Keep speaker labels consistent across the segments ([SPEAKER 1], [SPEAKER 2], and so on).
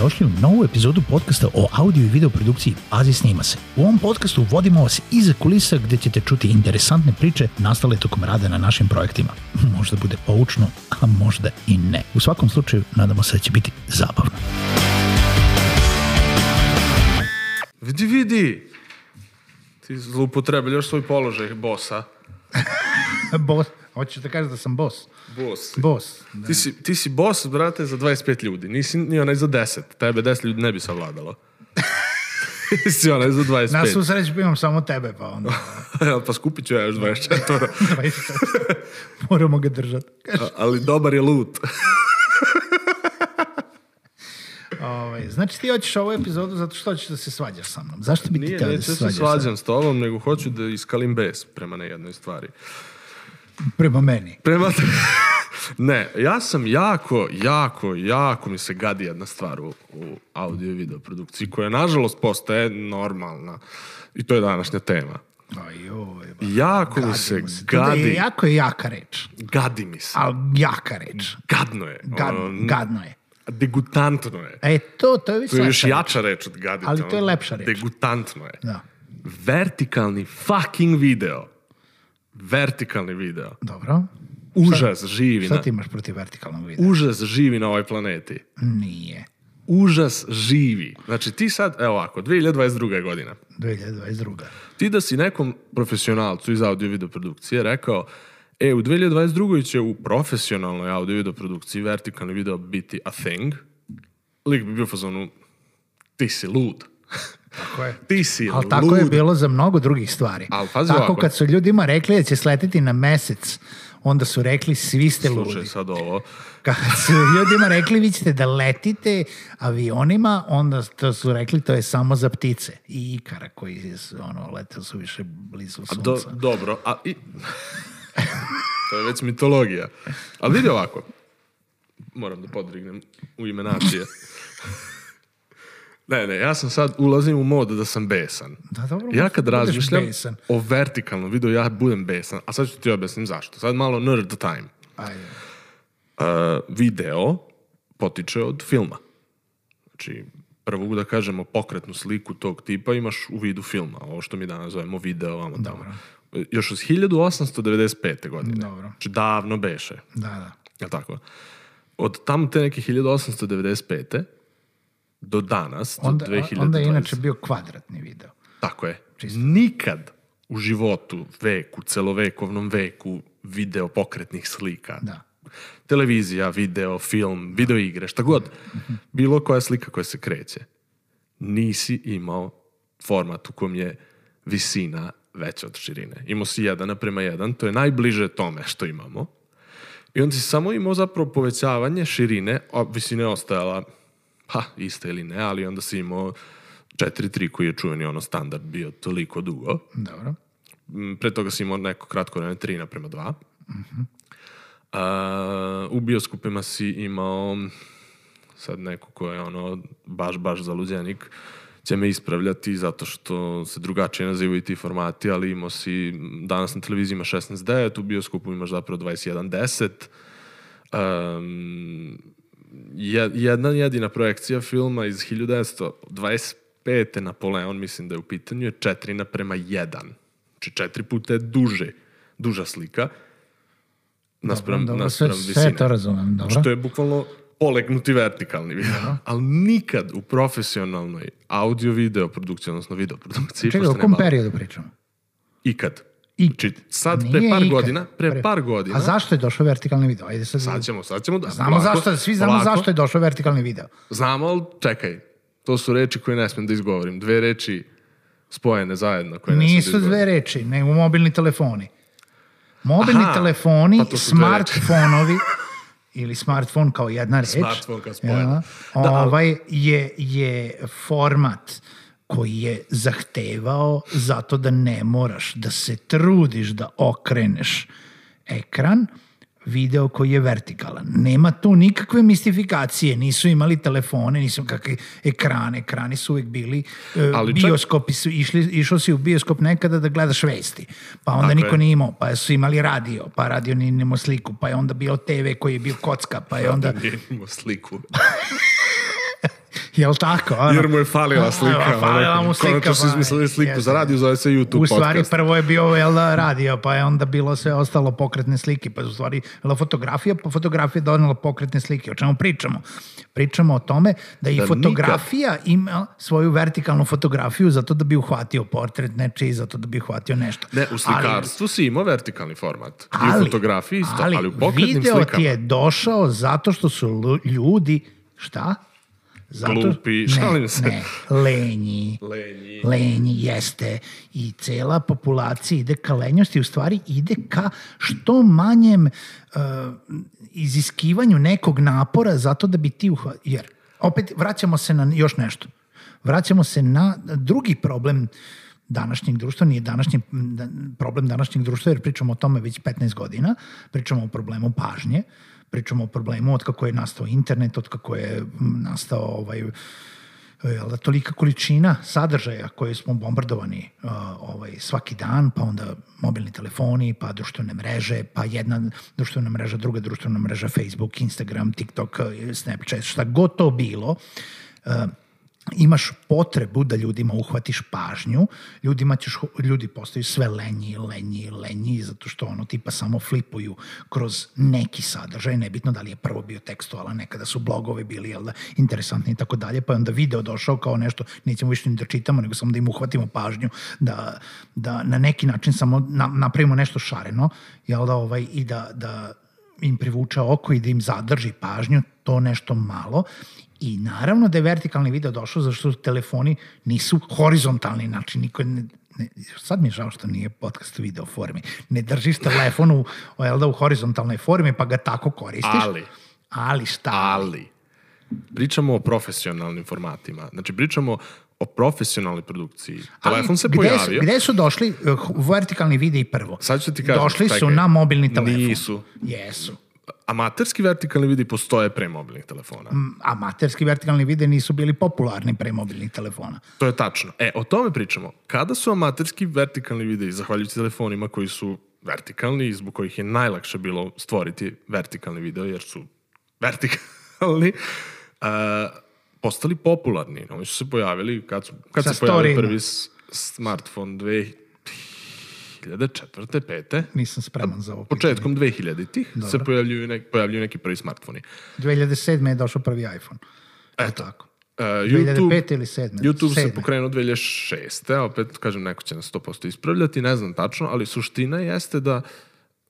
[SPEAKER 1] Dobrodošli u novu epizodu podcasta o audio i video produkciji Pazi snima se. U ovom podcastu vodimo vas iza kulisa gde ćete čuti interesantne priče nastale tokom rada na našim projektima. Možda bude poučno, a možda i ne. U svakom slučaju, nadamo se da će biti zabavno.
[SPEAKER 2] Vidi, vidi! Ti zloupotrebljaš svoj položaj bosa.
[SPEAKER 1] Bos, hoćeš da kažeš da sam bos?
[SPEAKER 2] Bos.
[SPEAKER 1] Bos. Da.
[SPEAKER 2] Ti si, ti si bos, brate, za 25 ljudi. Nisi ni onaj za 10. Tebe 10 ljudi ne bi savladalo. Ti si onaj za 25.
[SPEAKER 1] Na svu sreću imam samo tebe, pa onda
[SPEAKER 2] pa skupit ću ja još 24.
[SPEAKER 1] 24. moramo ga držati.
[SPEAKER 2] Ali dobar je lut.
[SPEAKER 1] Ovaj, znači ti hoćeš ovu epizodu zato što hoćeš da se svađaš sa mnom. Zašto bi ti
[SPEAKER 2] Nije,
[SPEAKER 1] teo da
[SPEAKER 2] neću
[SPEAKER 1] se
[SPEAKER 2] se
[SPEAKER 1] svađaš sa mnom?
[SPEAKER 2] svađam s tobom, nego hoću da iskalim bes prema na jednoj stvari.
[SPEAKER 1] Prema meni.
[SPEAKER 2] Prema... ne, ja sam jako, jako, jako mi se gadi jedna stvar u, u audio i video produkciji koja nažalost postaje normalna. I to je današnja tema.
[SPEAKER 1] Ajoj.
[SPEAKER 2] Jako mi se
[SPEAKER 1] se. Da je
[SPEAKER 2] gadi,
[SPEAKER 1] jako je jaka reč.
[SPEAKER 2] gadi mi se.
[SPEAKER 1] Ali jaka reč.
[SPEAKER 2] Gadno je.
[SPEAKER 1] Gad,
[SPEAKER 2] Ono,
[SPEAKER 1] gadno je.
[SPEAKER 2] Degutantno je.
[SPEAKER 1] E, to, to je
[SPEAKER 2] To je još jača reč od gaditi.
[SPEAKER 1] Ali to je lepša reč.
[SPEAKER 2] Degutantno je.
[SPEAKER 1] Da.
[SPEAKER 2] Vertikalni fucking video. Vertikalni video.
[SPEAKER 1] Dobro.
[SPEAKER 2] Užas živi
[SPEAKER 1] Šta
[SPEAKER 2] na,
[SPEAKER 1] ti imaš protiv vertikalnog videa?
[SPEAKER 2] užas živi na ovoj planeti.
[SPEAKER 1] Nije.
[SPEAKER 2] Užas živi. Znači ti sad, evo ovako, 2022. godina.
[SPEAKER 1] 2022.
[SPEAKER 2] Ti da si nekom profesionalcu iz audio video produkcije rekao e, u 2022. će u profesionalnoj audio video produkciji vertikalni video biti a thing, lik bi bio fazonu ti si lud.
[SPEAKER 1] Tako je.
[SPEAKER 2] Ti si
[SPEAKER 1] Ali
[SPEAKER 2] lud.
[SPEAKER 1] tako je bilo za mnogo drugih stvari.
[SPEAKER 2] Al, pazi
[SPEAKER 1] tako
[SPEAKER 2] ovako.
[SPEAKER 1] kad su ljudima rekli da će sleteti na mesec, onda su rekli svi ste
[SPEAKER 2] Slušaj
[SPEAKER 1] ludi.
[SPEAKER 2] sad ovo.
[SPEAKER 1] Kad su ljudima rekli vi ćete da letite avionima, onda to su rekli to je samo za ptice. I ikara koji su, ono, lete su više blizu sunca.
[SPEAKER 2] Do, dobro, a i... to je već mitologija. Ali vidi ovako. Moram da podrignem u ime nacije. ne, ne, ja sam sad, ulazim u mod da sam besan.
[SPEAKER 1] Da, dobro,
[SPEAKER 2] Ja kad
[SPEAKER 1] budeš
[SPEAKER 2] razmišljam
[SPEAKER 1] besan.
[SPEAKER 2] o vertikalnom videu, ja budem besan. A sad ću ti objasnim zašto. Sad malo nerd time.
[SPEAKER 1] Ajde.
[SPEAKER 2] Uh, video potiče od filma. Znači, prvo da kažemo pokretnu sliku tog tipa imaš u vidu filma, ovo što mi danas zovemo video, vamo tamo. Još od 1895. godine.
[SPEAKER 1] Dobro.
[SPEAKER 2] Znači, davno beše.
[SPEAKER 1] Da, da.
[SPEAKER 2] Je tako? Od tamo te neke 1895. do danas,
[SPEAKER 1] Onda,
[SPEAKER 2] do 2020.
[SPEAKER 1] onda je inače bio kvadratni video.
[SPEAKER 2] Tako je. Nikad u životu, veku, celovekovnom veku video pokretnih slika.
[SPEAKER 1] Da.
[SPEAKER 2] Televizija, video, film, video igre, šta god. Bilo koja slika koja se kreće. Nisi imao format u kojem je visina veća od širine. Imao si jedan naprema jedan, to je najbliže tome što imamo. I onda si samo imao zapravo povećavanje širine, a visina je ostajala ha, ista ili ne, ali onda si imao 4.3 koji je čuveni ono standard bio toliko dugo.
[SPEAKER 1] Dobro.
[SPEAKER 2] Mm, Pre toga si imao neko kratko vreme 3 naprema 2. A, u bioskopima si imao sad neko ko je ono baš, baš zaluđenik će me ispravljati zato što se drugačije nazivaju ti formati, ali imao si danas na televiziji ima 16.9, u bioskopu imaš zapravo 21.10. Um, jedna jedina projekcija filma iz 1925. Napoleon, mislim da je u pitanju, je 4 naprema 1. Znači četiri puta je duže, duža slika naspram,
[SPEAKER 1] dobro, sve-
[SPEAKER 2] naspram
[SPEAKER 1] sve
[SPEAKER 2] visine.
[SPEAKER 1] to razumem, dobro.
[SPEAKER 2] Što je bukvalno polegnuti vertikalni video. Ali nikad u profesionalnoj audio-video produkciji, odnosno video produkciji,
[SPEAKER 1] Čekaj, o kom periodu pričamo?
[SPEAKER 2] ikad.
[SPEAKER 1] I,
[SPEAKER 2] Znači, sad, pre par
[SPEAKER 1] ikad.
[SPEAKER 2] godina, pre, par godina,
[SPEAKER 1] A zašto je došao vertikalni video? Ajde sad.
[SPEAKER 2] sad ćemo, sad ćemo da...
[SPEAKER 1] Znamo
[SPEAKER 2] polako,
[SPEAKER 1] zašto, svi znamo
[SPEAKER 2] polako.
[SPEAKER 1] zašto je došao vertikalni video.
[SPEAKER 2] Znamo, ali čekaj, to su reči koje ne smijem da izgovorim. Dve reči spojene zajedno koje ne da
[SPEAKER 1] Nisu
[SPEAKER 2] izgovorim.
[SPEAKER 1] dve reči, nego mobilni telefoni. Mobilni
[SPEAKER 2] Aha,
[SPEAKER 1] telefoni,
[SPEAKER 2] pa
[SPEAKER 1] smartfonovi, ili smartfon kao jedna reč.
[SPEAKER 2] Smartfon kao spojeno.
[SPEAKER 1] Ja,
[SPEAKER 2] Da, ali-
[SPEAKER 1] ovaj je, je format koji je zahtevao zato da ne moraš da se trudiš da okreneš ekran, video koji je vertikalan. Nema tu nikakve mistifikacije, nisu imali telefone, nisu kakve ekrane, ekrani su uvijek bili, e,
[SPEAKER 2] Ali
[SPEAKER 1] bioskopi su, išli, išao si u bioskop nekada da gledaš vesti, pa onda
[SPEAKER 2] Tako
[SPEAKER 1] niko
[SPEAKER 2] je.
[SPEAKER 1] nije imao, pa su imali radio, pa radio nije imao sliku, pa je onda bio TV koji je bio kocka, pa je onda,
[SPEAKER 2] Nije imao sliku.
[SPEAKER 1] jel tako? Ono?
[SPEAKER 2] Jer mu je falila slika.
[SPEAKER 1] Falila mu slika,
[SPEAKER 2] Konačno su
[SPEAKER 1] pa-
[SPEAKER 2] izmislili sliku
[SPEAKER 1] jeste.
[SPEAKER 2] za radio, zove se YouTube
[SPEAKER 1] U stvari
[SPEAKER 2] podcast.
[SPEAKER 1] prvo je bio jel da, radio, pa je onda bilo sve ostalo pokretne slike, pa je u stvari bila fotografija, pa fotografija donela pokretne slike. O čemu pričamo? Pričamo o tome da i
[SPEAKER 2] Da
[SPEAKER 1] fotografija ima svoju vertikalnu fotografiju zato da bi uhvatio portret nečiji, zato da bi uhvatio nešto.
[SPEAKER 2] Ne, u slikarstvu si imao vertikalni format. I
[SPEAKER 1] Ali-
[SPEAKER 2] u fotografiji isto, ali,
[SPEAKER 1] ali
[SPEAKER 2] u pokretnim
[SPEAKER 1] video
[SPEAKER 2] slikama.
[SPEAKER 1] ti je došao zato što su ljudi, šta? Zato,
[SPEAKER 2] Glupi, šalim se.
[SPEAKER 1] Ne, lenji.
[SPEAKER 2] Lenji.
[SPEAKER 1] Lenji jeste i cela populacija ide ka lenjosti, u stvari ide ka što manjem uh, iziskivanju nekog napora zato da bi ti uhva... Jer, opet, vraćamo se na još nešto. Vraćamo se na drugi problem današnjeg društva, nije današnji da- problem današnjeg društva, jer pričamo o tome već 15 godina, pričamo o problemu pažnje, pričamo o problemu od kako je nastao internet, od kako je nastao ovaj, jel da, tolika količina sadržaja koje smo bombardovani ovaj, svaki dan, pa onda mobilni telefoni, pa društvene mreže, pa jedna društvena mreža, druga društvena mreža, Facebook, Instagram, TikTok, eh, Snapchat, šta god to bilo, uh, imaš potrebu da ljudima uhvatiš pažnju, ljudima ćeš, ljudi postaju sve lenji, lenji, lenji, zato što ono tipa samo flipuju kroz neki sadržaj, nebitno da li je prvo bio tekstualan, nekada su blogovi bili jel da, interesantni i tako dalje, pa je onda video došao kao nešto, nećemo više ni da čitamo, nego samo da im uhvatimo pažnju, da, da na neki način samo na, napravimo nešto šareno, jel da, ovaj, i da, da im privuče oko i da im zadrži pažnju, to nešto malo. I naravno da je vertikalni video došao zašto telefoni nisu horizontalni, znači niko ne, ne, sad mi je žao što nije podcast u video formi. Ne držiš telefon u, o, jel da, u horizontalnoj formi pa ga tako koristiš.
[SPEAKER 2] Ali,
[SPEAKER 1] Ali šta?
[SPEAKER 2] ali, pričamo o profesionalnim formatima. Znači, pričamo o profesionalnoj produkciji.
[SPEAKER 1] Ali
[SPEAKER 2] Telefon se
[SPEAKER 1] gde
[SPEAKER 2] pojavio.
[SPEAKER 1] Su, gde su došli uh, vertikalni videi prvo?
[SPEAKER 2] Sad ću ti kažem,
[SPEAKER 1] Došli su na mobilni telefon.
[SPEAKER 2] Nisu.
[SPEAKER 1] Jesu.
[SPEAKER 2] Amaterski vertikalni vidi postoje pre mobilnih telefona.
[SPEAKER 1] Amaterski vertikalni videi nisu bili popularni pre mobilnih telefona.
[SPEAKER 2] To je tačno. E, o tome pričamo. Kada su amaterski vertikalni videi, zahvaljujući telefonima koji su vertikalni i zbog kojih je najlakše bilo stvoriti vertikalni video, jer su vertikalni, uh, postali popularni. Oni su se pojavili kad, su, kad
[SPEAKER 1] Sa
[SPEAKER 2] se
[SPEAKER 1] storijima.
[SPEAKER 2] prvi smartphone 2004. 5.
[SPEAKER 1] Nisam spreman za ovo.
[SPEAKER 2] Početkom 2000-ih se pojavljuju, nek, pojavljuju neki prvi smartfoni.
[SPEAKER 1] 2007. je došao prvi iPhone. Eto. Tako.
[SPEAKER 2] Uh,
[SPEAKER 1] 2005 ili 7.
[SPEAKER 2] YouTube se
[SPEAKER 1] Sedme.
[SPEAKER 2] pokrenuo 2006. a Opet, kažem, neko će nas 100% ispravljati, ne znam tačno, ali suština jeste da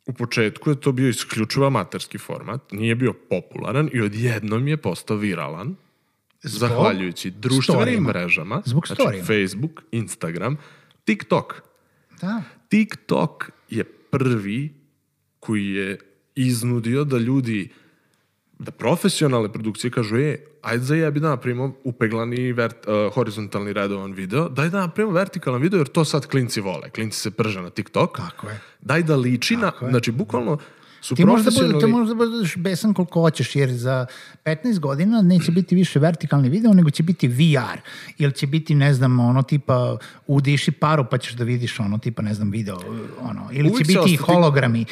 [SPEAKER 2] u početku je to bio isključivo amaterski format, nije bio popularan i odjednom je postao viralan,
[SPEAKER 1] Zbog
[SPEAKER 2] zahvaljujući društvenim
[SPEAKER 1] storijima.
[SPEAKER 2] mrežama,
[SPEAKER 1] Zbog
[SPEAKER 2] znači
[SPEAKER 1] storijima.
[SPEAKER 2] Facebook, Instagram, TikTok.
[SPEAKER 1] Da.
[SPEAKER 2] TikTok je prvi koji je iznudio da ljudi da profesionalne produkcije kažu, e, ajde za jebi da napravimo upeglani vert, uh, horizontalni redovan video, daj da napravimo vertikalan video, jer to sad klinci vole. Klinci se prže na TikTok.
[SPEAKER 1] Tako je.
[SPEAKER 2] Daj da liči na,
[SPEAKER 1] Tako je.
[SPEAKER 2] znači, bukvalno su
[SPEAKER 1] Ti možda,
[SPEAKER 2] profesionalni...
[SPEAKER 1] budeš, ti možda budeš besan koliko hoćeš, jer za 15 godina neće biti više vertikalni video, nego će biti VR. Ili će biti, ne znam, ono tipa udiši paru pa ćeš da vidiš ono tipa, ne znam, video. Ono. Ili
[SPEAKER 2] Uvijek
[SPEAKER 1] će biti
[SPEAKER 2] ostati-
[SPEAKER 1] hologrami.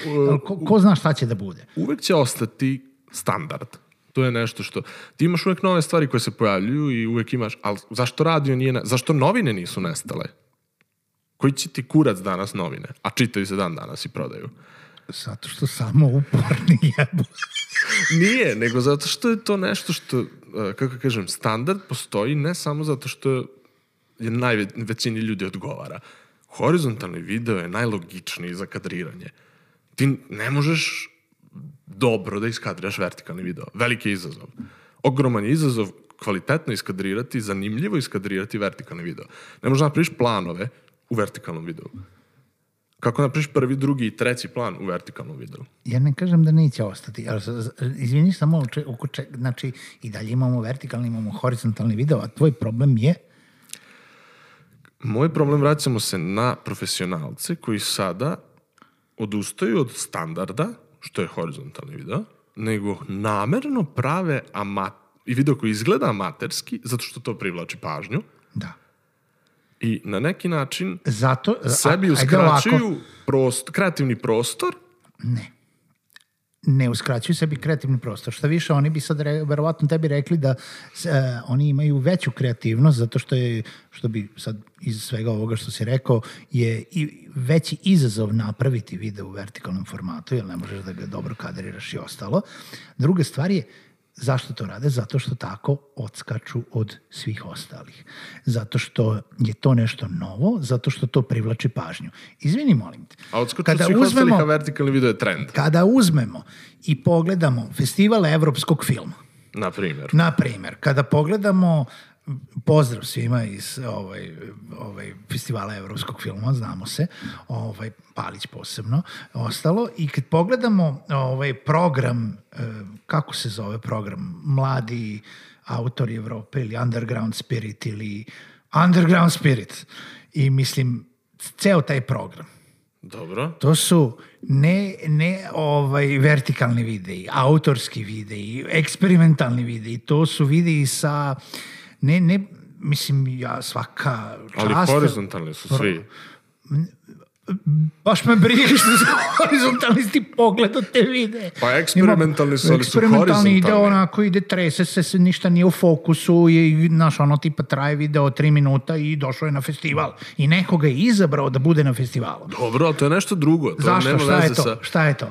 [SPEAKER 1] Ko, ko zna šta će da bude?
[SPEAKER 2] uvek će ostati standard. To je nešto što... Ti imaš uvek nove stvari koje se pojavljuju i uvek imaš... Ali zašto radio nije... Ne, zašto novine nisu nestale? Koji će ti kurac danas novine? A čitaju se dan danas i prodaju.
[SPEAKER 1] Zato što samo uporni jebu.
[SPEAKER 2] Nije, nego zato što je to nešto što, e, kako kažem, standard postoji ne samo zato što je najve, većini ljudi odgovara. Horizontalni video je najlogičniji za kadriranje. Ti ne možeš dobro da iskadriraš vertikalni video. Veliki je izazov. Ogroman je izazov kvalitetno iskadrirati, zanimljivo iskadrirati vertikalni video. Ne možeš da napraviš planove u vertikalnom videu. Kako napraviš prvi, drugi i treći plan u vertikalnom videu?
[SPEAKER 1] Ja ne kažem da neće ostati, ali izvini samo, če, oko če, znači i dalje imamo vertikalni, imamo horizontalni video, a tvoj problem je
[SPEAKER 2] Moj problem vraćamo se na profesionalce koji sada odustaju od standarda što je horizontalni video, nego namerno prave ama i video koji izgleda amaterski, zato što to privlači pažnju,
[SPEAKER 1] Da.
[SPEAKER 2] I na neki način
[SPEAKER 1] Zato, a-
[SPEAKER 2] sebi uskraćuju prost, kreativni prostor
[SPEAKER 1] Ne. Ne uskraćuju sebi kreativni prostor. Šta više, oni bi sad re, verovatno tebi rekli da e, oni imaju veću kreativnost zato što je, što bi sad iz svega ovoga što si rekao, je i veći izazov napraviti video u vertikalnom formatu, jer ne možeš da ga dobro kadriraš i ostalo. Druga stvar je, Zašto to rade? Zato što tako odskaču od svih ostalih. Zato što je to nešto novo, zato što to privlači pažnju. Izvini, molim te.
[SPEAKER 2] a odskoču svih ostalih, a vertikalni video je trend,
[SPEAKER 1] Kada uzmemo i pogledamo festival evropskog filma,
[SPEAKER 2] na primjer.
[SPEAKER 1] na primer, kada pogledamo pozdrav svima iz ovaj, ovaj, festivala evropskog filma, znamo se, ovaj, Palić posebno, ostalo, i kad pogledamo ovaj program, eh, kako se zove program, Mladi autori Evrope ili Underground Spirit ili Underground Spirit, i mislim, ceo taj program,
[SPEAKER 2] Dobro.
[SPEAKER 1] To su ne, ne ovaj vertikalni videi, autorski videi, eksperimentalni videi, to su videi sa ne, ne, mislim, ja svaka
[SPEAKER 2] Ali
[SPEAKER 1] čast...
[SPEAKER 2] horizontalni su svi.
[SPEAKER 1] Baš me briga što su horizontalni si ti pogledao te videe.
[SPEAKER 2] Pa eksperimentalni su, ali su
[SPEAKER 1] Eksperimentalni ide
[SPEAKER 2] horizontalni.
[SPEAKER 1] onako, ide, trese se, se, ništa nije u fokusu i, znaš, ono tipa traje video tri minuta i došao je na festival. I nekoga je izabrao da bude na festivalu.
[SPEAKER 2] Dobro, ali to je nešto drugo. To
[SPEAKER 1] Zašto?
[SPEAKER 2] nema
[SPEAKER 1] Šta je to?
[SPEAKER 2] sa...
[SPEAKER 1] Šta je to?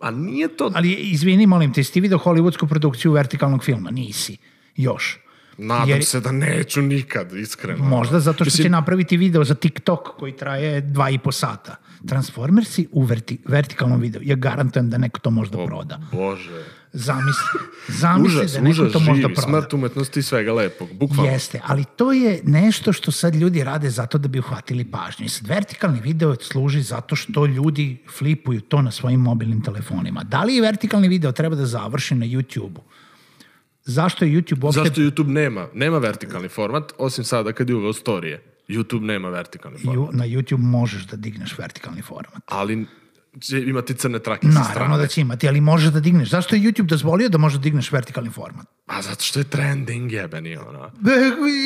[SPEAKER 2] A nije to...
[SPEAKER 1] Ali izvini, molim te, jesi ti vidio hollywoodsku produkciju vertikalnog filma? Nisi. Još.
[SPEAKER 2] Nadam
[SPEAKER 1] jer-
[SPEAKER 2] se da neću nikad, iskreno.
[SPEAKER 1] Možda zato što
[SPEAKER 2] Mislim,
[SPEAKER 1] će napraviti video za TikTok koji traje dva i po sata. Transformersi u verti, vertikalnom videu. Ja garantujem da neko to možda proda.
[SPEAKER 2] Bože.
[SPEAKER 1] Zamisli, zamisli
[SPEAKER 2] Užas,
[SPEAKER 1] da neko
[SPEAKER 2] užas,
[SPEAKER 1] to možda
[SPEAKER 2] živi,
[SPEAKER 1] proda.
[SPEAKER 2] smrt umetnosti i svega lepog. Bukvalno.
[SPEAKER 1] Jeste, ali to je nešto što sad ljudi rade zato da bi uhvatili pažnju. I sad vertikalni video služi zato što ljudi flipuju to na svojim mobilnim telefonima. Da li vertikalni video treba da završi na YouTube-u? Zašto je YouTube uopšte...
[SPEAKER 2] Zašto YouTube nema? Nema vertikalni format, osim sada kad je uveo storije. YouTube nema vertikalni format.
[SPEAKER 1] Na YouTube možeš da digneš vertikalni format.
[SPEAKER 2] Ali će imati crne trake sa
[SPEAKER 1] Naravno
[SPEAKER 2] strane.
[SPEAKER 1] da će imati, ali možeš da digneš. Zašto je YouTube dozvolio da možeš da digneš vertikalni format?
[SPEAKER 2] A zato što je trending jebeni, ono.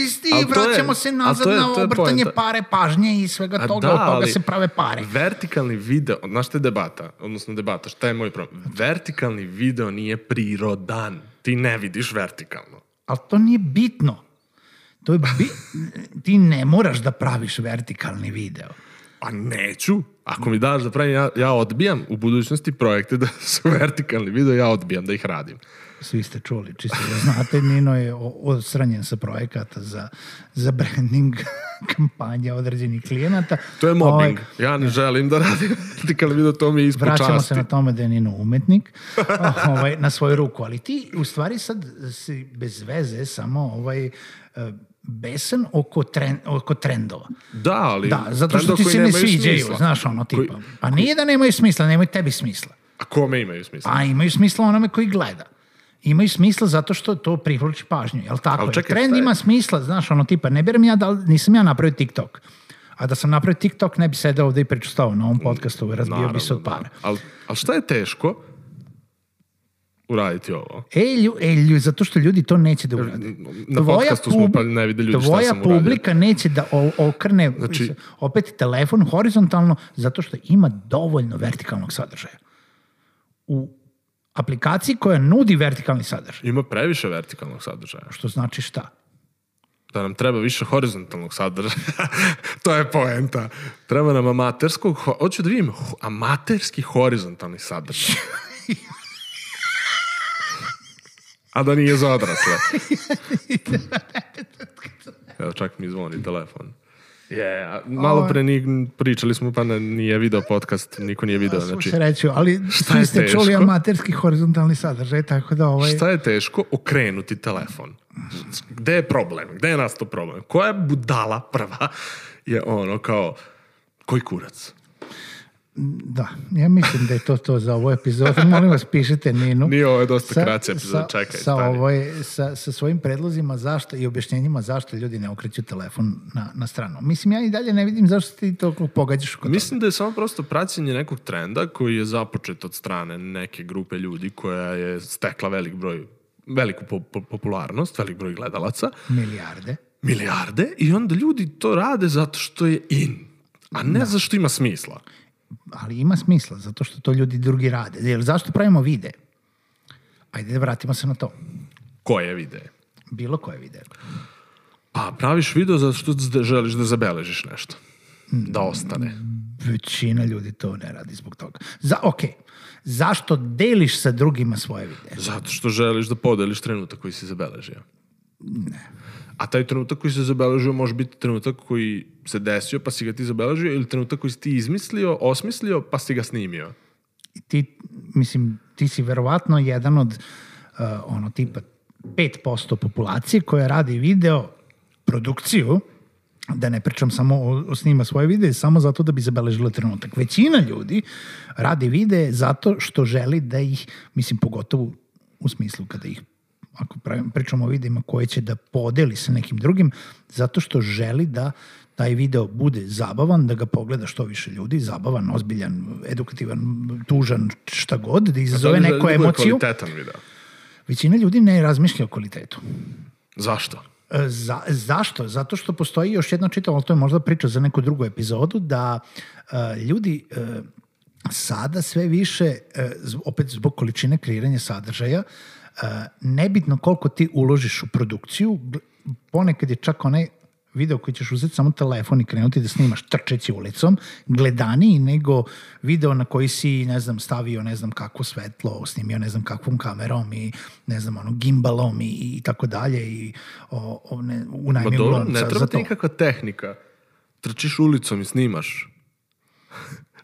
[SPEAKER 1] Isti,
[SPEAKER 2] to je-
[SPEAKER 1] vraćamo se nazad
[SPEAKER 2] to je-
[SPEAKER 1] na
[SPEAKER 2] to je
[SPEAKER 1] obrtanje
[SPEAKER 2] poenta.
[SPEAKER 1] pare, pažnje i svega
[SPEAKER 2] A
[SPEAKER 1] toga,
[SPEAKER 2] da,
[SPEAKER 1] od toga
[SPEAKER 2] ali
[SPEAKER 1] se prave pare.
[SPEAKER 2] Vertikalni video, znaš šta je debata, odnosno debata, šta je moj problem? Vertikalni video nije prirodan. Ti ne vidiš vertikalno.
[SPEAKER 1] Ali to nije bitno. To je bi... Ti ne moraš da praviš vertikalni video.
[SPEAKER 2] A neću. Ako mi daš da pravim, ja, ja odbijam u budućnosti projekte da su vertikalni video, ja odbijam da ih radim.
[SPEAKER 1] Svi ste čuli, čisto da znate, Nino je odstranjen sa projekata za, za branding kampanja određenih klijenata.
[SPEAKER 2] To je mobbing.
[SPEAKER 1] Ovaj,
[SPEAKER 2] Ja ne želim da radim vertikalni video, to mi je ispod
[SPEAKER 1] Vraćamo
[SPEAKER 2] časti.
[SPEAKER 1] se na tome da je Nino umetnik ovaj, na svoju ruku, ali ti u stvari sad si bez veze samo ovaj, eh, besan oko, tren, oko trendova.
[SPEAKER 2] Da, ali...
[SPEAKER 1] Da, zato što ti se ne sviđaju,
[SPEAKER 2] smisla.
[SPEAKER 1] znaš ono tipa.
[SPEAKER 2] Koji-
[SPEAKER 1] Pa nije da nemaju smisla, nemaju tebi smisla.
[SPEAKER 2] A kome imaju smisla?
[SPEAKER 1] A imaju smisla onome koji gleda. Imaju smisla zato što to privlači pažnju, jel tako?
[SPEAKER 2] Ali čekaj,
[SPEAKER 1] Trend ima smisla, znaš, ono tipa, ne biram ja da nisam ja napravio TikTok. A da sam napravio TikTok, ne bi sedeo ovde i pričustao na ovom podcastu, razbio bi se od para.
[SPEAKER 2] Ali, ali šta je teško uraditi ovo?
[SPEAKER 1] E, lju, e, lju, zato što ljudi to neće da urade.
[SPEAKER 2] Na podcastu smo pa ne vide ljudi šta
[SPEAKER 1] tvoja
[SPEAKER 2] sam uradio.
[SPEAKER 1] publika neće da o- okrne
[SPEAKER 2] Znači-
[SPEAKER 1] opet telefon horizontalno zato što ima dovoljno vertikalnog sadržaja. U aplikaciji koja nudi vertikalni sadržaj,
[SPEAKER 2] Ima previše vertikalnog sadržaja.
[SPEAKER 1] što znači šta?
[SPEAKER 2] Da nam treba više horizontalnog sadržaja. to je poenta. Treba nam amaterskog... ho- Hoću da vidim amaterski horizontalni sadržaj. A da nije za odrasle. Evo, čak mi zvoni telefon. Je, a malo pre ni, pričali smo, pa ne, nije video podcast, niko nije video. Znači,
[SPEAKER 1] sreću, ali
[SPEAKER 2] šta je
[SPEAKER 1] ste
[SPEAKER 2] teško?
[SPEAKER 1] čuli amaterski horizontalni sadržaj, tako da ovaj...
[SPEAKER 2] šta je teško okrenuti telefon? Gde je problem? Gde je nastao problem? Koja budala prva je ono kao, koji kurac?
[SPEAKER 1] Da, ja mislim da je to to za ovu epizodu. Molim vas, pišite Ninu.
[SPEAKER 2] Nije ovo je dosta kraća epizoda,
[SPEAKER 1] sa,
[SPEAKER 2] čekaj,
[SPEAKER 1] sa, ovoj, sa, sa svojim predlozima zašto i objašnjenjima zašto ljudi ne okreću telefon na, na stranu. Mislim, ja i dalje ne vidim zašto ti to pogađaš kod toga.
[SPEAKER 2] Mislim da je samo prosto praćenje nekog trenda koji je započet od strane neke grupe ljudi koja je stekla velik broj veliku po, po, popularnost, velik broj gledalaca,
[SPEAKER 1] Milijarde.
[SPEAKER 2] milijarde i onda ljudi to rade zato što je in, a ne zato što ima smisla.
[SPEAKER 1] Ali ima smisla, zato što to ljudi drugi rade. Jer zašto pravimo vide? Ajde da vratimo se na to.
[SPEAKER 2] Koje vide?
[SPEAKER 1] Bilo koje vide.
[SPEAKER 2] A praviš video zato što želiš da zabeležiš nešto. Da ostane.
[SPEAKER 1] Većina ljudi to ne radi zbog toga. Za, ok, zašto deliš sa drugima svoje videe?
[SPEAKER 2] Zato što želiš da podeliš trenutak koji si zabeležio. Ne. A taj trenutak koji si zabeležio može biti trenutak koji se desio pa si ga ti zabeležio ili trenutak koji si ti izmislio, osmislio pa si ga snimio.
[SPEAKER 1] I ti, mislim, ti si verovatno jedan od uh, ono tipa 5% populacije koja radi video produkciju, da ne pričam samo o, o snima svoje videe, samo zato da bi zabeležila trenutak. Većina ljudi radi videe zato što želi da ih, mislim, pogotovo u smislu kada ih ako pravim, pričamo o videima koje će da podeli sa nekim drugim, zato što želi da taj video bude zabavan, da ga pogleda što više ljudi, zabavan, ozbiljan, edukativan, tužan, šta god, da izazove neku
[SPEAKER 2] da
[SPEAKER 1] emociju.
[SPEAKER 2] Kvalitetan video.
[SPEAKER 1] Većina ljudi ne razmišlja o kvalitetu.
[SPEAKER 2] Zašto?
[SPEAKER 1] E, Za, zašto? Zato što postoji još jedna čitava, ali to je možda priča za neku drugu epizodu, da uh, ljudi uh, sada sve više, uh, opet zbog količine kreiranja sadržaja, uh, nebitno koliko ti uložiš u produkciju, ponekad je čak onaj video koji ćeš uzeti samo telefon i krenuti da snimaš trčeći ulicom, gledaniji nego video na koji si, ne znam, stavio ne znam kakvo svetlo, snimio ne znam kakvom kamerom i ne znam, ono, gimbalom i, i tako dalje i o, o, ne, unajmio
[SPEAKER 2] dobro,
[SPEAKER 1] glumca
[SPEAKER 2] ne
[SPEAKER 1] za
[SPEAKER 2] treba ti
[SPEAKER 1] to.
[SPEAKER 2] nikakva tehnika. Trčiš ulicom i snimaš.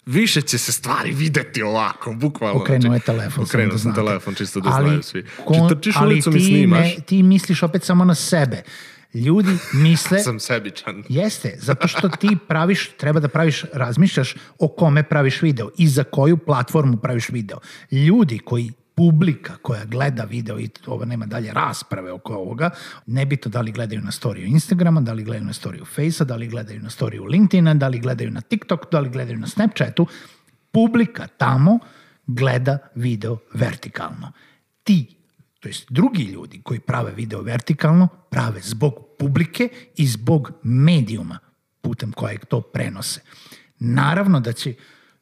[SPEAKER 2] Više će se stvari videti ovako, bukvalno.
[SPEAKER 1] Okrenuo je
[SPEAKER 2] Znači,
[SPEAKER 1] telefon. samo
[SPEAKER 2] Okrenuo
[SPEAKER 1] da
[SPEAKER 2] sam telefon, čisto da
[SPEAKER 1] Ali
[SPEAKER 2] znaju svi.
[SPEAKER 1] kon-
[SPEAKER 2] Znači, trčiš
[SPEAKER 1] ali
[SPEAKER 2] ulicom i snimaš.
[SPEAKER 1] Ne, ti misliš opet samo na sebe. Ljudi misle...
[SPEAKER 2] Sam sebičan.
[SPEAKER 1] Jeste, zato što ti praviš, treba da praviš, razmišljaš o kome praviš video i za koju platformu praviš video. Ljudi koji publika koja gleda video i ovo nema dalje rasprave oko ovoga, nebitno da li gledaju na storiju Instagrama, da li gledaju na storiju Facea, da li gledaju na storiju LinkedIna, da li gledaju na TikTok, da li gledaju na Snapchatu, publika tamo gleda video vertikalno. Ti to jest drugi ljudi koji prave video vertikalno, prave zbog publike i zbog medijuma putem kojeg to prenose. Naravno da će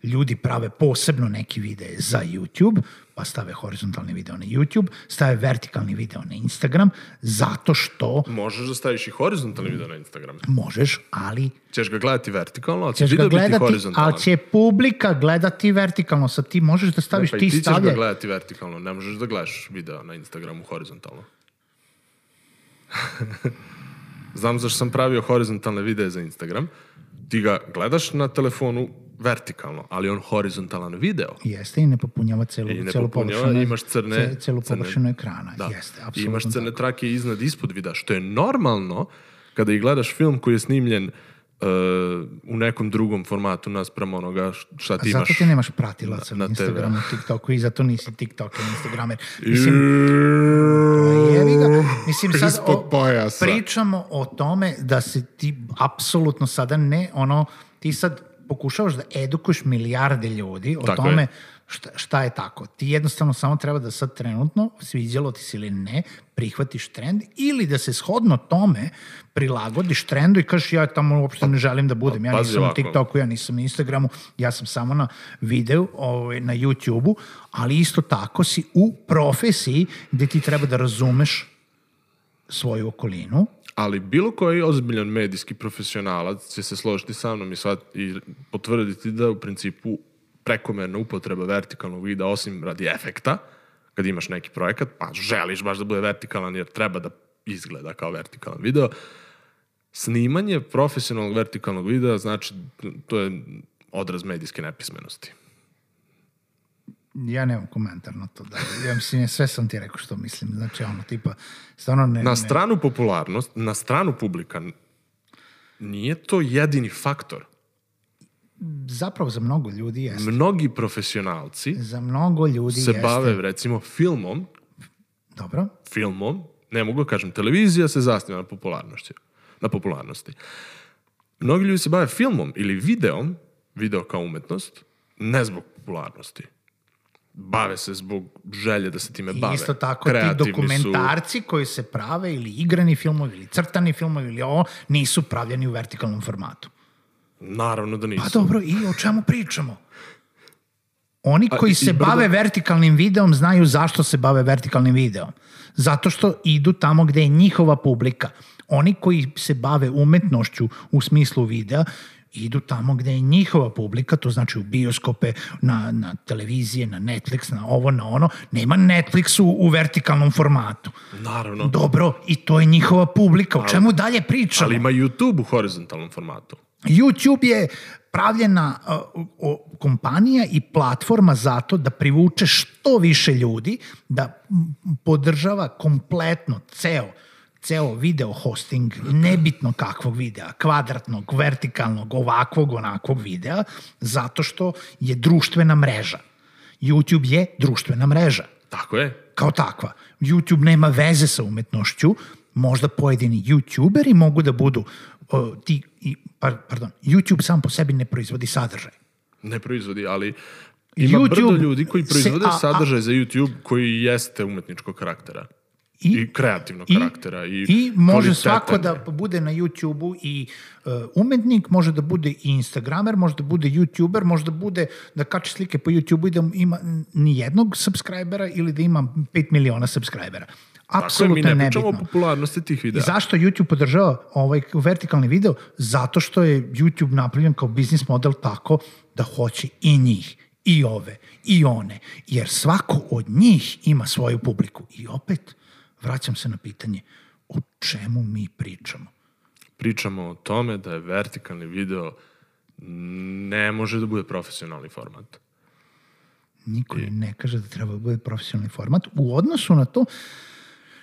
[SPEAKER 1] ljudi prave posebno neki videe za YouTube, pa stave horizontalni video na YouTube, stave vertikalni video na Instagram, zato što
[SPEAKER 2] Možeš da staviš i horizontalni video na Instagram.
[SPEAKER 1] možeš, ali
[SPEAKER 2] Ćeš ga gledati vertikalno, ali će
[SPEAKER 1] ćeš ga
[SPEAKER 2] video biti
[SPEAKER 1] gledati,
[SPEAKER 2] horizontalan.
[SPEAKER 1] ali će publika gledati vertikalno, sad ti možeš da staviš
[SPEAKER 2] Pa i
[SPEAKER 1] ti,
[SPEAKER 2] ti ćeš
[SPEAKER 1] stavlje.
[SPEAKER 2] ga gledati vertikalno, ne možeš da gledaš video na Instagramu horizontalno. Znam zašto sam pravio horizontalne videe za Instagram. Ti ga gledaš na telefonu vertikalno, ali on horizontalan video.
[SPEAKER 1] Jeste i ne popunjava celu,
[SPEAKER 2] I ne
[SPEAKER 1] celu
[SPEAKER 2] popunjava,
[SPEAKER 1] površinu,
[SPEAKER 2] imaš crne...
[SPEAKER 1] ce- celu površinu ekrana.
[SPEAKER 2] Da.
[SPEAKER 1] Jeste,
[SPEAKER 2] I
[SPEAKER 1] apsolutno.
[SPEAKER 2] imaš crne
[SPEAKER 1] tako.
[SPEAKER 2] trake iznad ispod videa, što je normalno kada i gledaš film koji je snimljen uh, u nekom drugom formatu naspram onoga šta ti imaš.
[SPEAKER 1] Zato ti nemaš pratilaca
[SPEAKER 2] na-
[SPEAKER 1] na. Instagramu, TikToku i zato nisi TikToker, Instagramer. Mislim, jevi ga. Mislim, sad o, pričamo o tome da se ti apsolutno sada ne, ono, ti sad pokušavaš da edukuješ milijarde ljudi o
[SPEAKER 2] Tako
[SPEAKER 1] tome
[SPEAKER 2] je.
[SPEAKER 1] šta, šta je tako. Ti jednostavno samo treba da sad trenutno, sviđalo ti se ili ne, prihvatiš trend ili da se shodno tome prilagodiš trendu i kažeš ja tamo uopšte ne želim da budem. Ja
[SPEAKER 2] Pazi
[SPEAKER 1] nisam na. TikToku, ja nisam na Instagramu, ja sam samo na videu, ovaj, na YouTubeu, ali isto tako si u profesiji gde ti treba da razumeš svoju okolinu,
[SPEAKER 2] Ali bilo koji ozbiljan medijski profesionalac će se složiti sa mnom i, svat, i potvrditi da u principu prekomerna upotreba vertikalnog videa, osim radi efekta, kad imaš neki projekat, pa želiš baš da bude vertikalan jer treba da izgleda kao vertikalan video, snimanje profesionalnog vertikalnog videa znači to je odraz medijske nepismenosti.
[SPEAKER 1] Ja nemam komentar na to. Da, ja mislim, sve sam ti rekao što mislim. Znači, ono, tipa, stvarno ne...
[SPEAKER 2] Na
[SPEAKER 1] ne
[SPEAKER 2] stranu popularnost, na stranu publika, nije to jedini faktor.
[SPEAKER 1] zapravo za mnogo ljudi jeste.
[SPEAKER 2] Mnogi profesionalci
[SPEAKER 1] Za mnogo ljudi
[SPEAKER 2] se
[SPEAKER 1] jeste.
[SPEAKER 2] bave recimo filmom,
[SPEAKER 1] Dobro.
[SPEAKER 2] filmom, ne mogu da kažem, televizija se zasniva na popularnosti. Na popularnosti. Mnogi ljudi se bave filmom ili videom, video kao umetnost, ne zbog popularnosti. Bave se zbog želje da se time
[SPEAKER 1] I
[SPEAKER 2] bave.
[SPEAKER 1] isto tako ti
[SPEAKER 2] Kreativni
[SPEAKER 1] dokumentarci koji se prave ili igrani filmovi ili crtani filmovi ili ovo nisu pravljeni u vertikalnom formatu.
[SPEAKER 2] Su, naravno da nisu.
[SPEAKER 1] Pa dobro, i o čemu pričamo? Oni koji se
[SPEAKER 2] brdo-
[SPEAKER 1] bave vertikalnim videom znaju zašto se bave vertikalnim videom. Zato što idu tamo gde je njihova publika. Oni koji se bave umetnošću u smislu videa idu tamo gde je njihova publika, to znači u bioskope, na, na televizije, na Netflix, na ovo, na ono. Nema Netflix u, u vertikalnom formatu.
[SPEAKER 2] Naravno.
[SPEAKER 1] Dobro, i to je njihova publika. O čemu dalje pričamo?
[SPEAKER 2] Ali ima YouTube u horizontalnom formatu.
[SPEAKER 1] YouTube je pravljena uh, o, kompanija i platforma zato da privuče što više ljudi, da podržava kompletno ceo ceo video hosting, nebitno kakvog videa, kvadratnog, vertikalnog, ovakvog, onakvog videa, zato što je društvena mreža. YouTube je društvena mreža
[SPEAKER 2] Tako je.
[SPEAKER 1] kao takva. YouTube nema veze sa umetnošću, možda pojedini youtuberi mogu da budu o, ti, i, par, pardon, YouTube sam po sebi ne proizvodi sadržaj.
[SPEAKER 2] Ne proizvodi, ali ima
[SPEAKER 1] YouTube
[SPEAKER 2] brdo ljudi koji
[SPEAKER 1] se-
[SPEAKER 2] proizvode
[SPEAKER 1] a- a-
[SPEAKER 2] sadržaj za YouTube koji jeste umetničkog karaktera.
[SPEAKER 1] I,
[SPEAKER 2] I kreativnog
[SPEAKER 1] i,
[SPEAKER 2] karaktera. I,
[SPEAKER 1] i može svako da bude na YouTube-u i uh, umetnik, može da bude i Instagramer, može da bude YouTuber, može da bude da kače slike po YouTube-u i da ima ni jednog subscribera ili da ima 5 miliona subscribera.
[SPEAKER 2] Tako je, mi
[SPEAKER 1] Apsolutno
[SPEAKER 2] ne
[SPEAKER 1] nebitno.
[SPEAKER 2] pričamo o popularnosti tih
[SPEAKER 1] I
[SPEAKER 2] videa.
[SPEAKER 1] zašto YouTube podržava ovaj vertikalni video? Zato što je YouTube napravljen kao biznis model tako da hoće i njih, i ove, i one. Jer svako od njih ima svoju publiku. I opet, vraćam se na pitanje, o čemu mi pričamo?
[SPEAKER 2] Pričamo o tome da je vertikalni video ne može da bude profesionalni format.
[SPEAKER 1] Niko ni ne kaže da treba da bude profesionalni format. U odnosu na to,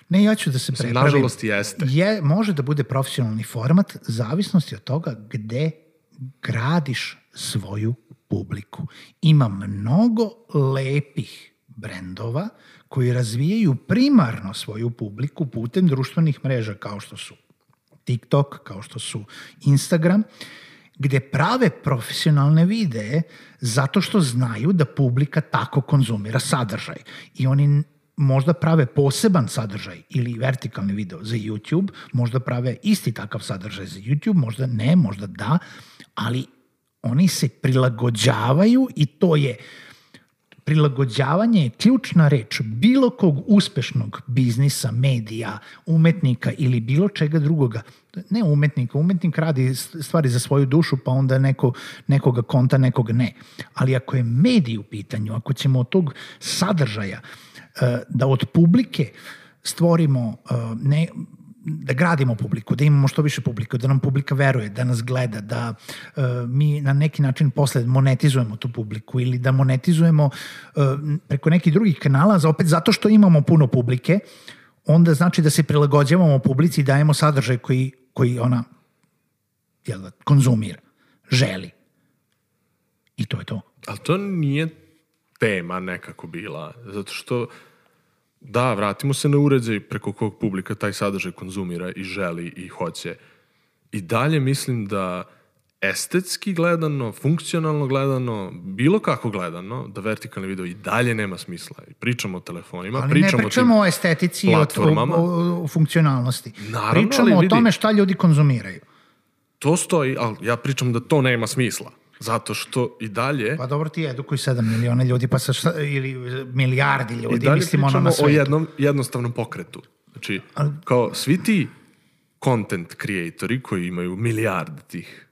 [SPEAKER 1] ne, ja ću da se prepravim.
[SPEAKER 2] nažalost jeste.
[SPEAKER 1] Je, može da bude profesionalni format, zavisnosti od toga gde gradiš svoju publiku. Ima mnogo lepih brendova koji razvijaju primarno svoju publiku putem društvenih mreža kao što su TikTok, kao što su Instagram, gde prave profesionalne videe zato što znaju da publika tako konzumira sadržaj. I oni možda prave poseban sadržaj ili vertikalni video za YouTube, možda prave isti takav sadržaj za YouTube, možda ne, možda da, ali oni se prilagođavaju i to je prilagođavanje je ključna reč bilo kog uspešnog biznisa, medija, umetnika ili bilo čega drugoga. Ne umetnika, umetnik radi stvari za svoju dušu, pa onda neko, nekoga konta, nekoga ne. Ali ako je medij u pitanju, ako ćemo od tog sadržaja eh, da od publike stvorimo eh, ne, da gradimo publiku, da imamo što više publiku, da nam publika veruje, da nas gleda, da uh, mi na neki način posle monetizujemo tu publiku ili da monetizujemo uh, preko nekih drugih kanala, za opet zato što imamo puno publike, onda znači da se prilagođavamo publici i dajemo sadržaj koji, koji ona jel da, konzumira, želi. I to je to.
[SPEAKER 2] Ali to nije tema nekako bila, zato što da, vratimo se na uređaj preko kog publika taj sadržaj konzumira i želi i hoće. I dalje mislim da estetski gledano, funkcionalno gledano, bilo kako gledano, da vertikalni video i dalje nema smisla. Pričamo o telefonima,
[SPEAKER 1] Ali
[SPEAKER 2] pričamo,
[SPEAKER 1] ne pričamo
[SPEAKER 2] o
[SPEAKER 1] o estetici i o, o, o funkcionalnosti.
[SPEAKER 2] Naravno,
[SPEAKER 1] pričamo
[SPEAKER 2] ali
[SPEAKER 1] o
[SPEAKER 2] vidi-
[SPEAKER 1] tome šta ljudi konzumiraju.
[SPEAKER 2] To stoji, ali ja pričam da to nema smisla. Zato što i dalje,
[SPEAKER 1] Pa dobro ti edukuj 7 miliona ljudi, pa sa šta, ili milijardi
[SPEAKER 2] i
[SPEAKER 1] ljudi,
[SPEAKER 2] dalje
[SPEAKER 1] mislim ono na
[SPEAKER 2] o
[SPEAKER 1] svetu.
[SPEAKER 2] jednom jednostavnom pokretu. Znači, kao svi ti content creatori koji imaju milijarde tih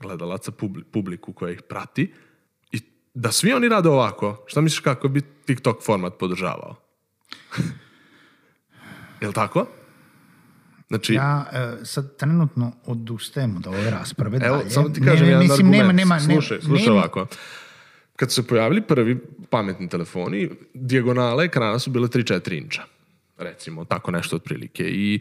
[SPEAKER 2] gledalaca, publi- publiku koja ih prati, i da svi oni rade ovako, šta misliš kako bi TikTok format podržavao? Jel tako? Znači,
[SPEAKER 1] Ja e, sad trenutno odustajem od ove rasprave
[SPEAKER 2] Evo,
[SPEAKER 1] dalje.
[SPEAKER 2] samo ti kažem
[SPEAKER 1] ne,
[SPEAKER 2] jedan
[SPEAKER 1] mislim,
[SPEAKER 2] argument.
[SPEAKER 1] Nema, nema, nema,
[SPEAKER 2] slušaj, slušaj
[SPEAKER 1] nema-
[SPEAKER 2] ovako. Kad su se pojavili prvi pametni telefoni, dijagonale ekrana su bile 3-4 inča. Recimo, tako nešto otprilike. I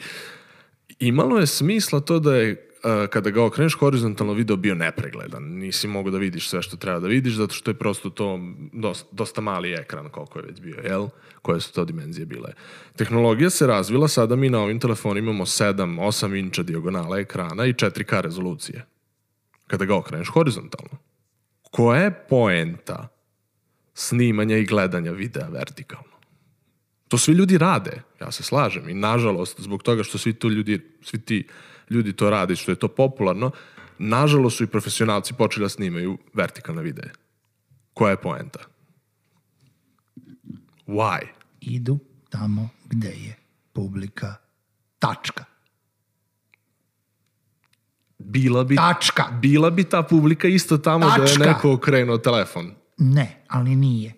[SPEAKER 2] imalo je smisla to da je kada ga okreneš horizontalno video bio nepregledan. Nisi mogao da vidiš sve što treba da vidiš, zato što je prosto to dosta, dosta mali ekran koliko je već bio, jel? Koje su to dimenzije bile. Tehnologija se razvila, sada mi na ovim telefonima imamo 7-8 inča dijagonala ekrana i 4K rezolucije. Kada ga okreneš horizontalno. Koja je poenta snimanja i gledanja videa vertikalno? To svi ljudi rade, ja se slažem i nažalost zbog toga što svi to ljudi, svi ti ljudi to rade, što je to popularno, nažalost su i profesionalci počeli da snimaju vertikalne videe. Koja je poenta? Why?
[SPEAKER 1] Idu tamo gde je publika. Tačka.
[SPEAKER 2] Bila bi,
[SPEAKER 1] Tačka.
[SPEAKER 2] bila bi ta publika isto tamo da
[SPEAKER 1] Tačka.
[SPEAKER 2] je neko okrenuo telefon.
[SPEAKER 1] Ne, ali nije.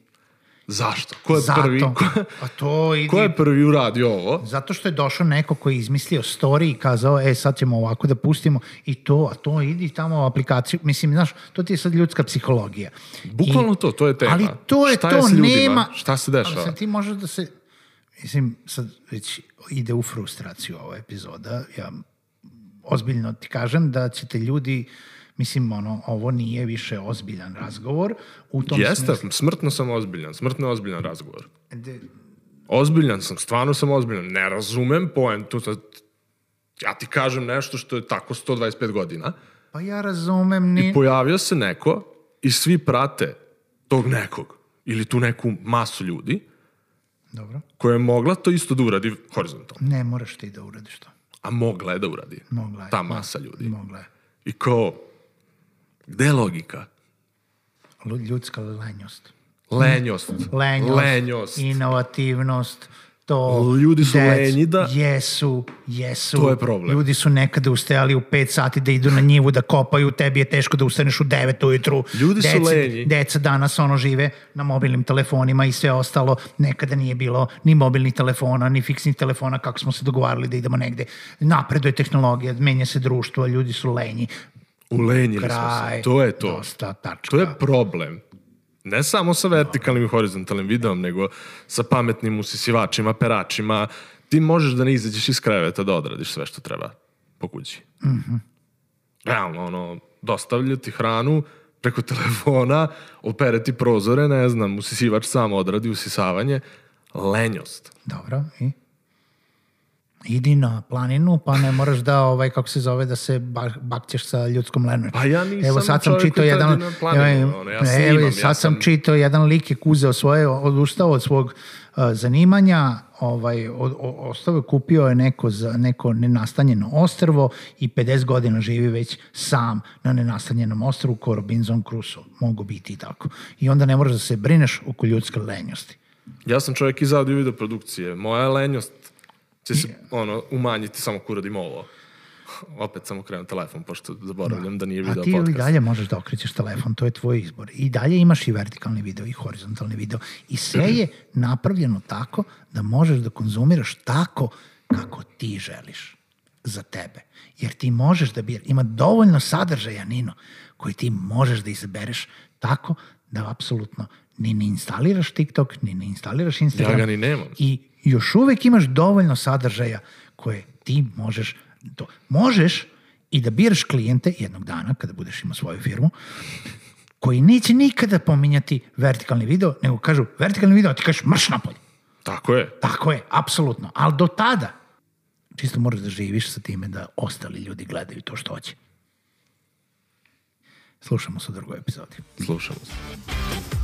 [SPEAKER 2] Zašto? Ko je
[SPEAKER 1] Zato.
[SPEAKER 2] prvi? Ko,
[SPEAKER 1] Pa to ide...
[SPEAKER 2] ko je prvi uradio ovo?
[SPEAKER 1] Zato što je došao neko koji je izmislio story i kazao, e, sad ćemo ovako da pustimo i to, a to idi tamo u aplikaciju. Mislim, znaš, to ti je sad ljudska psihologija.
[SPEAKER 2] Bukvalno to, to je tema.
[SPEAKER 1] Ali to je
[SPEAKER 2] Šta
[SPEAKER 1] to,
[SPEAKER 2] je s ljudima?
[SPEAKER 1] nema...
[SPEAKER 2] Šta se
[SPEAKER 1] Ali
[SPEAKER 2] dešava?
[SPEAKER 1] sad ti možeš da se... Mislim, sad već ide u frustraciju ova epizoda. Ja ozbiljno ti kažem da ćete ljudi Mislim, ono, ovo nije više ozbiljan razgovor. U tom
[SPEAKER 2] Jeste,
[SPEAKER 1] smislu-
[SPEAKER 2] smrtno sam ozbiljan, smrtno je ozbiljan razgovor.
[SPEAKER 1] De-
[SPEAKER 2] Ozbiljan sam, stvarno sam ozbiljan. Ne razumem poentu. sad, Ja ti kažem nešto što je tako 125 godina.
[SPEAKER 1] Pa ja razumem, ni...
[SPEAKER 2] Pojavio se neko i svi prate tog nekog ili tu neku masu ljudi
[SPEAKER 1] Dobro.
[SPEAKER 2] koja je mogla to isto da uradi horizontalno.
[SPEAKER 1] Ne moraš ti da uradiš to.
[SPEAKER 2] A mogla je da uradi.
[SPEAKER 1] Mogla je.
[SPEAKER 2] Ta masa ljudi.
[SPEAKER 1] Mogla je.
[SPEAKER 2] I kao, gde je logika?
[SPEAKER 1] Ljudska lenjost.
[SPEAKER 2] Lenjost.
[SPEAKER 1] Lenjost,
[SPEAKER 2] Lenjost.
[SPEAKER 1] inovativnost, to...
[SPEAKER 2] Ljudi su
[SPEAKER 1] dec-
[SPEAKER 2] lenji da-
[SPEAKER 1] Jesu, jesu.
[SPEAKER 2] To je problem.
[SPEAKER 1] Ljudi su nekada ustajali u 5 sati da idu na njivu da kopaju, tebi je teško da ustaneš u 9 ujutru.
[SPEAKER 2] Ljudi su
[SPEAKER 1] deca,
[SPEAKER 2] lenji.
[SPEAKER 1] Deca danas ono žive na mobilnim telefonima i sve ostalo. Nekada nije bilo ni mobilnih telefona, ni fiksnih telefona kako smo se dogovarali da idemo negde. Napreduje tehnologija, menja se društvo, ljudi su lenji.
[SPEAKER 2] Ulenjili smo
[SPEAKER 1] Kraj.
[SPEAKER 2] se. To je to.
[SPEAKER 1] Dosta, tačka.
[SPEAKER 2] To je problem. Ne samo sa vertikalnim i horizontalnim videom, nego sa pametnim usisivačima, peračima. Ti možeš da ne izađeš iz kreveta da odradiš sve što treba po kući. Mm -hmm. Realno, ono, dostavlja ti hranu preko telefona, opere ti prozore, ne znam, usisivač sam odradi usisavanje. Lenjost.
[SPEAKER 1] Dobro, i? Idi na planinu, pa ne moraš da, ovaj, kako se zove, da se ba- bakćeš sa ljudskom lenom.
[SPEAKER 2] Pa ja nisam
[SPEAKER 1] Evo sad sam čitao jedan,
[SPEAKER 2] na planinu,
[SPEAKER 1] evo,
[SPEAKER 2] ono, ja
[SPEAKER 1] evo,
[SPEAKER 2] snimam, ja
[SPEAKER 1] sad sam
[SPEAKER 2] sam-
[SPEAKER 1] čitao jedan lik je uzeo svoje, odustao od svog uh, zanimanja, ovaj, o, o, ostavio, kupio je neko, za, neko nenastanjeno ostrvo i 50 godina živi već sam na nenastanjenom ostrvu ko Robinson Crusoe. Mogu biti i tako. I onda ne moraš da se brineš oko ljudske lenjosti.
[SPEAKER 2] Ja sam čovjek iz audio video produkcije. Moja lenjost će se ono, umanjiti samo ako uradim ovo. Opet sam okrenuo telefon, pošto zaboravljam da, nije
[SPEAKER 1] A
[SPEAKER 2] video
[SPEAKER 1] ti i
[SPEAKER 2] podcast.
[SPEAKER 1] dalje možeš da okrećeš telefon, to je tvoj izbor. I dalje imaš i vertikalni video i horizontalni video. I sve je napravljeno tako da možeš da konzumiraš tako kako ti želiš za tebe. Jer ti možeš da biraš, ima dovoljno sadržaja, Nino, koji ti možeš da izabereš tako da apsolutno ni ne instaliraš TikTok, ni ne instaliraš Instagram.
[SPEAKER 2] Ja ga ni nemam.
[SPEAKER 1] I još uvek imaš dovoljno sadržaja koje ti možeš to. Možeš i da biraš klijente jednog dana kada budeš imao svoju firmu koji neće nikada pominjati vertikalni video, nego kažu vertikalni video, a ti kažeš marš napolje.
[SPEAKER 2] Tako je.
[SPEAKER 1] Tako je, apsolutno. Ali do tada čisto moraš da živiš sa time da ostali ljudi gledaju to što hoće. Slušamo se u drugoj epizodi.
[SPEAKER 2] Slušamo se.